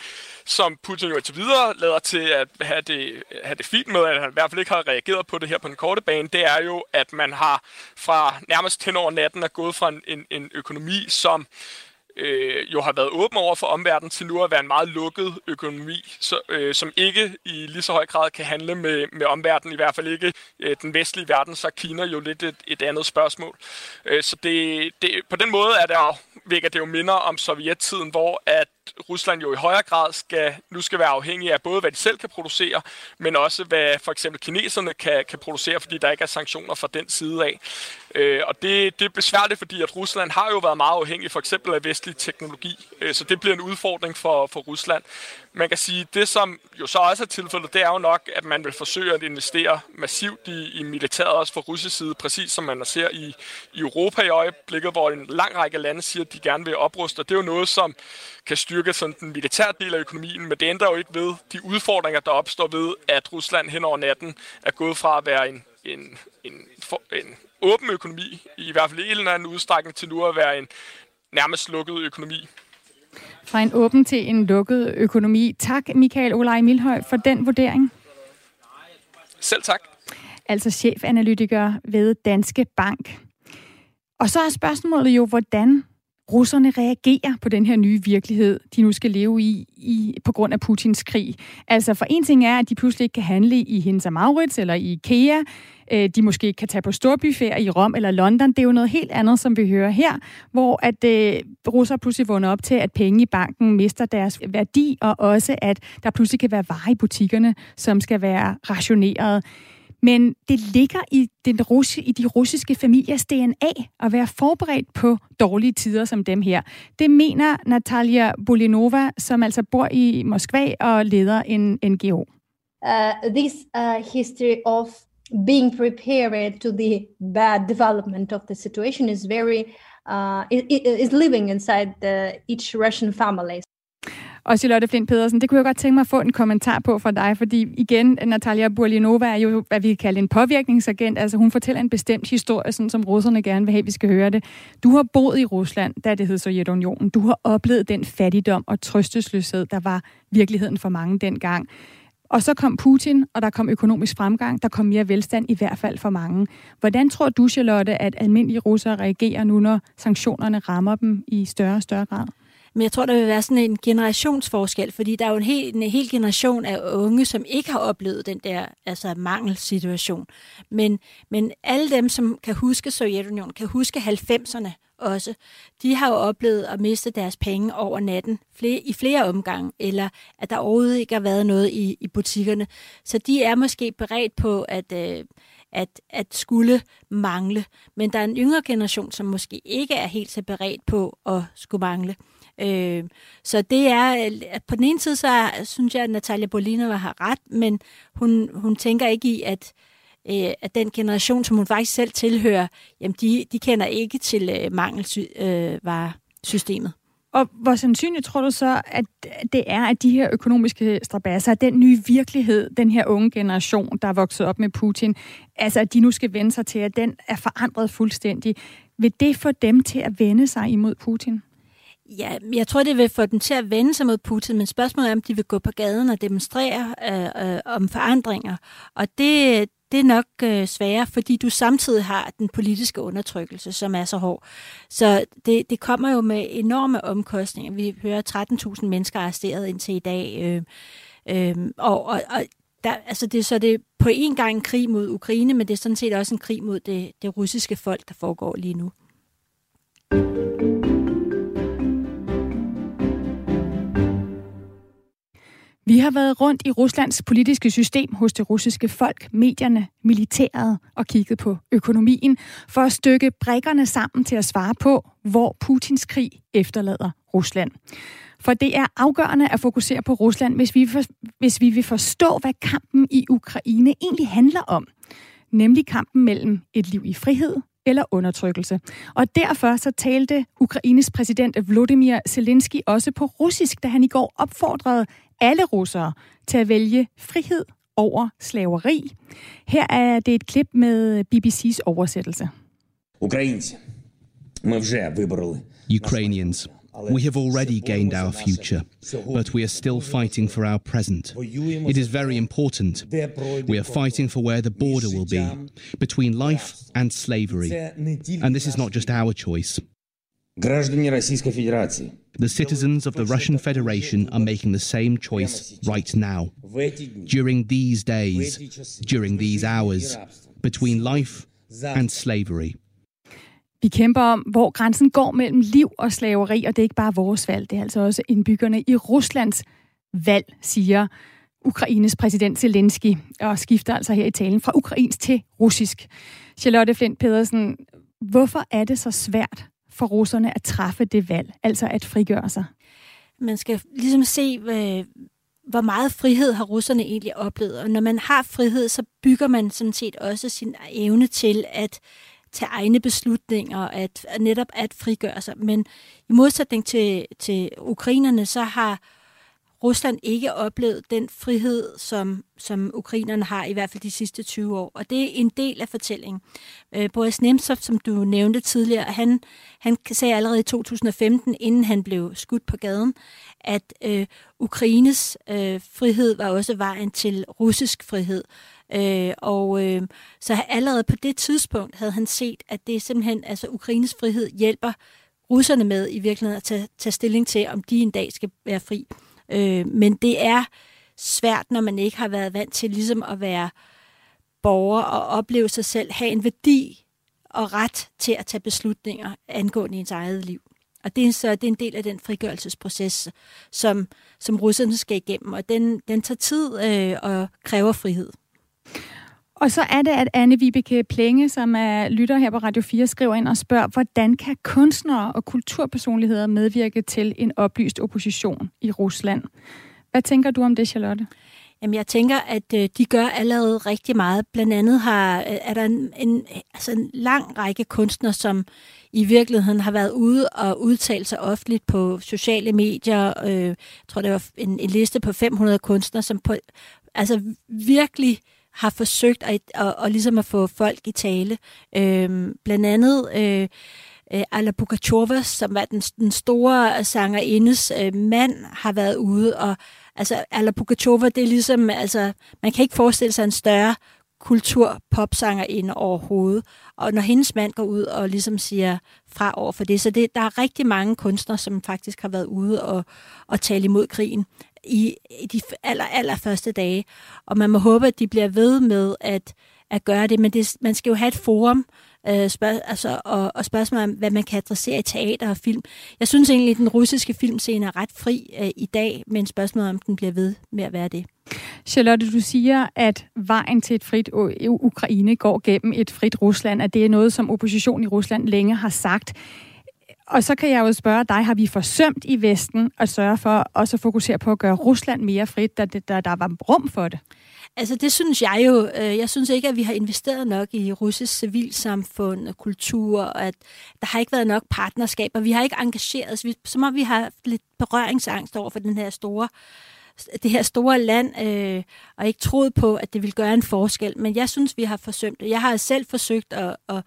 som Putin jo indtil videre lader til at have det, have det fint med, at han i hvert fald ikke har reageret på det her på den korte bane, det er jo, at man har fra nærmest hen over natten er gået fra en, en en økonomi, som øh, Øh, jo har været åben over for omverdenen til nu at være en meget lukket økonomi, så, øh, som ikke i lige så høj grad kan handle med, med omverdenen, i hvert fald ikke øh, den vestlige verden, så er Kina jo lidt et, et andet spørgsmål. Øh, så det, det, på den måde er der, vækker det jo minder om sovjettiden, hvor at Rusland jo i højere grad skal, nu skal være afhængig af både, hvad de selv kan producere, men også hvad for eksempel kineserne kan, kan producere, fordi der ikke er sanktioner fra den side af. Øh, og det, det er besværligt, fordi at Rusland har jo været meget afhængig for eksempel af vestlig teknologi, øh, så det bliver en udfordring for, for Rusland. Man kan sige, det som jo så også er tilfældet, det er jo nok, at man vil forsøge at investere massivt i, i militæret, også fra russisk side, præcis som man ser i, i Europa i øjeblikket, hvor en lang række lande siger, at de gerne vil opruste. Og det er jo noget, som kan styrke sådan den militære del af økonomien, men det ændrer jo ikke ved de udfordringer, der opstår ved, at Rusland hen over natten er gået fra at være en, en, en, for, en åben økonomi, i hvert fald i en eller anden udstrækning, til nu at være en nærmest lukket økonomi. Fra en åben til en lukket økonomi. Tak, Michael Olaj Milhøj, for den vurdering. Selv tak. Altså chefanalytiker ved Danske Bank. Og så er spørgsmålet jo, hvordan russerne reagerer på den her nye virkelighed, de nu skal leve i, i på grund af Putins krig. Altså for en ting er, at de pludselig ikke kan handle i Hinsa Maurits eller i IKEA. Øh, de måske kan tage på storbyferie i Rom eller London. Det er jo noget helt andet, som vi hører her, hvor at øh, russer pludselig vågner op til, at penge i banken mister deres værdi, og også at der pludselig kan være varer i butikkerne, som skal være rationeret. Men det ligger i, den russi, i de russiske familiers DNA at være forberedt på dårlige tider som dem her. Det mener Natalia Bolinova, som altså bor i Moskva og leder en NGO. Uh, this uh, history of being prepared to the bad development of the situation is very uh, is living inside the, each Russian family. Og Charlotte Flint Pedersen, det kunne jeg godt tænke mig at få en kommentar på fra dig, fordi igen, Natalia Burlinova er jo, hvad vi kan kalde en påvirkningsagent. Altså hun fortæller en bestemt historie, sådan som russerne gerne vil have, vi skal høre det. Du har boet i Rusland, da det hed Sovjetunionen. Du har oplevet den fattigdom og trøstesløshed, der var virkeligheden for mange dengang. Og så kom Putin, og der kom økonomisk fremgang, der kom mere velstand, i hvert fald for mange. Hvordan tror du, Charlotte, at almindelige russere reagerer nu, når sanktionerne rammer dem i større og større grad? Men jeg tror, der vil være sådan en generationsforskel, fordi der er jo en hel, en hel generation af unge, som ikke har oplevet den der altså mangelsituation. Men, men alle dem, som kan huske Sovjetunionen, kan huske 90'erne også, de har jo oplevet at miste deres penge over natten flere, i flere omgange, eller at der overhovedet ikke har været noget i, i butikkerne. Så de er måske beredt på, at... Øh, at, at skulle mangle. Men der er en yngre generation, som måske ikke er helt så beredt på at skulle mangle. Øh, så det er, at på den ene side, så synes jeg, at Natalia Bolinova har ret, men hun, hun tænker ikke i, at, øh, at den generation, som hun faktisk selv tilhører, jamen de, de kender ikke til øh, mangelvaresystemet. Øh, Og hvor sandsynligt tror du så, at det er, at de her økonomiske strabasser, den nye virkelighed, den her unge generation, der er vokset op med Putin, altså at de nu skal vende sig til, at den er forandret fuldstændig. Vil det få dem til at vende sig imod Putin? Ja, jeg tror, det vil få dem til at vende sig mod Putin, men spørgsmålet er, om de vil gå på gaden og demonstrere øh, øh, om forandringer. Og det, det er nok øh, sværere, fordi du samtidig har den politiske undertrykkelse, som er så hård. Så det, det kommer jo med enorme omkostninger. Vi hører 13.000 mennesker arresteret indtil i dag. Øh, øh, og, og, og der, altså det, så det er på en gang en krig mod Ukraine, men det er sådan set også en krig mod det, det russiske folk, der foregår lige nu. Vi har været rundt i Ruslands politiske system hos det russiske folk, medierne, militæret og kigget på økonomien for at stykke brækkerne sammen til at svare på, hvor Putins krig efterlader Rusland. For det er afgørende at fokusere på Rusland, hvis vi, for, hvis vi vil forstå, hvad kampen i Ukraine egentlig handler om. Nemlig kampen mellem et liv i frihed eller undertrykkelse. Og derfor så talte Ukraines præsident Volodymyr Zelensky også på russisk, da han i går opfordrede alle russere til at vælge frihed over slaveri. Her er det et klip med BBC's oversættelse. Ukrainians, Ukrainians, we have already gained our future, but we are still fighting for our present. It is very important. We are fighting for where the border will be, between life and slavery. And this is not just our choice. The citizens of the Russian Federation are making the same choice right now. During these days, during these hours, between life and slavery. Vi kæmper om, hvor grænsen går mellem liv og slaveri, og det er ikke bare vores valg, det er altså også indbyggerne i Ruslands valg, siger Ukraines præsident Zelensky, og skifter altså her i talen fra ukrainsk til russisk. Charlotte Flint Pedersen, hvorfor er det så svært for russerne at træffe det valg, altså at frigøre sig? Man skal ligesom se, hvor meget frihed har russerne egentlig oplevet. Og når man har frihed, så bygger man sådan set også sin evne til at tage egne beslutninger, at, at netop at frigøre sig. Men i modsætning til, til ukrainerne, så har Rusland ikke oplevet den frihed, som, som ukrainerne har, i hvert fald de sidste 20 år. Og det er en del af fortællingen. Øh, Boris Nemtsov, som du nævnte tidligere, han, han sagde allerede i 2015, inden han blev skudt på gaden, at øh, Ukraines øh, frihed var også vejen til russisk frihed. Øh, og øh, så allerede på det tidspunkt havde han set, at det simpelthen, altså Ukraines frihed hjælper russerne med i virkeligheden at tage, tage stilling til, om de en dag skal være fri. Øh, men det er svært, når man ikke har været vant til ligesom at være borger og opleve sig selv, have en værdi og ret til at tage beslutninger angående ens eget liv. Og det er, så, det er en del af den frigørelsesproces, som, som russerne skal igennem, og den, den tager tid øh, og kræver frihed. Og så er det, at Anne Vibeke Plenge, som er lytter her på Radio 4, skriver ind og spørger, hvordan kan kunstnere og kulturpersonligheder medvirke til en oplyst opposition i Rusland? Hvad tænker du om det, Charlotte? Jamen, jeg tænker, at øh, de gør allerede rigtig meget. Blandt andet har, øh, er der en, en, altså en lang række kunstnere, som i virkeligheden har været ude og udtalt sig offentligt på sociale medier. Øh, jeg tror, det var en, en liste på 500 kunstnere, som på, altså virkelig øh, har forsøgt at, at, at, ligesom at få folk i tale. Øhm, blandt andet øh, øh, Alla Pugachova, som var den, den store sangerindes øh, mand, har været ude. Og altså, Alla Pugachova, det er ligesom, altså, man kan ikke forestille sig en større kultur inde overhovedet. Og når hendes mand går ud og ligesom siger fra over for det, så det, der er rigtig mange kunstnere, som faktisk har været ude og, og tale imod krigen i, i de aller, aller første dage. Og man må håbe, at de bliver ved med at, at gøre det, men det, man skal jo have et forum, øh, spørg, altså, og, og spørgsmål om, hvad man kan adressere i teater og film. Jeg synes egentlig, at den russiske filmscene er ret fri øh, i dag, men spørgsmålet om den bliver ved med at være det. Charlotte, du siger, at vejen til et frit Ukraine går gennem et frit Rusland, at det er noget, som opposition i Rusland længe har sagt. Og så kan jeg jo spørge dig, har vi forsømt i Vesten at sørge for også at fokusere på at gøre Rusland mere frit, da der, der var rum for det? Altså det synes jeg jo. Øh, jeg synes ikke, at vi har investeret nok i russisk civilsamfund og kultur, og at der har ikke været nok partnerskaber. Vi har ikke engageret os, som om vi har haft lidt berøringsangst over for den her store det her store land, øh, og ikke troet på, at det vil gøre en forskel. Men jeg synes, vi har forsømt det. Jeg har selv forsøgt at, at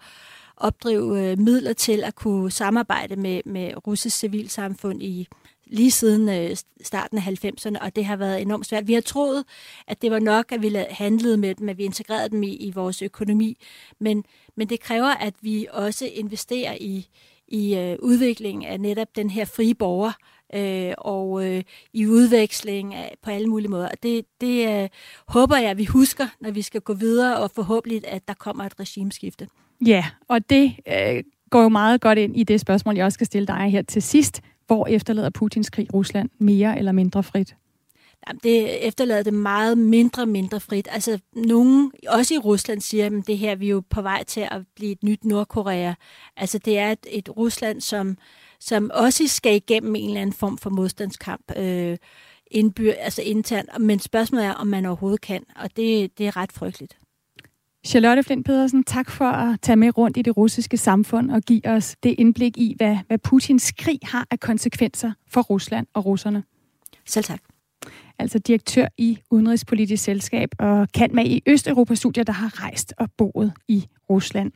opdrive øh, midler til at kunne samarbejde med, med russisk civilsamfund i lige siden øh, starten af 90'erne, og det har været enormt svært. Vi har troet, at det var nok, at vi handlede med dem, at vi integrerede dem i, i vores økonomi, men, men det kræver, at vi også investerer i, i øh, udviklingen af netop den her frie borger, øh, og øh, i udveksling af, på alle mulige måder. Og det, det øh, håber jeg, at vi husker, når vi skal gå videre, og forhåbentlig, at der kommer et regimeskifte. Ja, og det øh, går jo meget godt ind i det spørgsmål, jeg også skal stille dig her til sidst. Hvor efterlader Putins krig Rusland mere eller mindre frit? Jamen, det efterlader det meget mindre mindre frit. Altså, nogen, også i Rusland, siger, at det her vi er jo på vej til at blive et nyt Nordkorea. Altså, det er et, et Rusland, som, som også skal igennem en eller anden form for modstandskamp. Øh, indbyr, altså internt, men spørgsmålet er, om man overhovedet kan, og det, det er ret frygteligt. Charlotte Flint Pedersen, tak for at tage med rundt i det russiske samfund og give os det indblik i, hvad, hvad Putins krig har af konsekvenser for Rusland og russerne. Selv tak. Altså direktør i Udenrigspolitisk Selskab og kan med i Østeuropa-studier, der har rejst og boet i Rusland.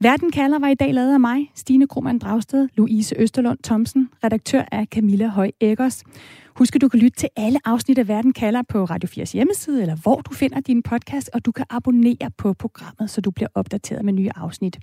Verden kalder var i dag lavet af mig, Stine Krohmann Dragsted, Louise Østerlund Thomsen, redaktør af Camilla Høj Eggers. Husk, at du kan lytte til alle afsnit af Verden kalder på Radio 4's hjemmeside, eller hvor du finder din podcast, og du kan abonnere på programmet, så du bliver opdateret med nye afsnit.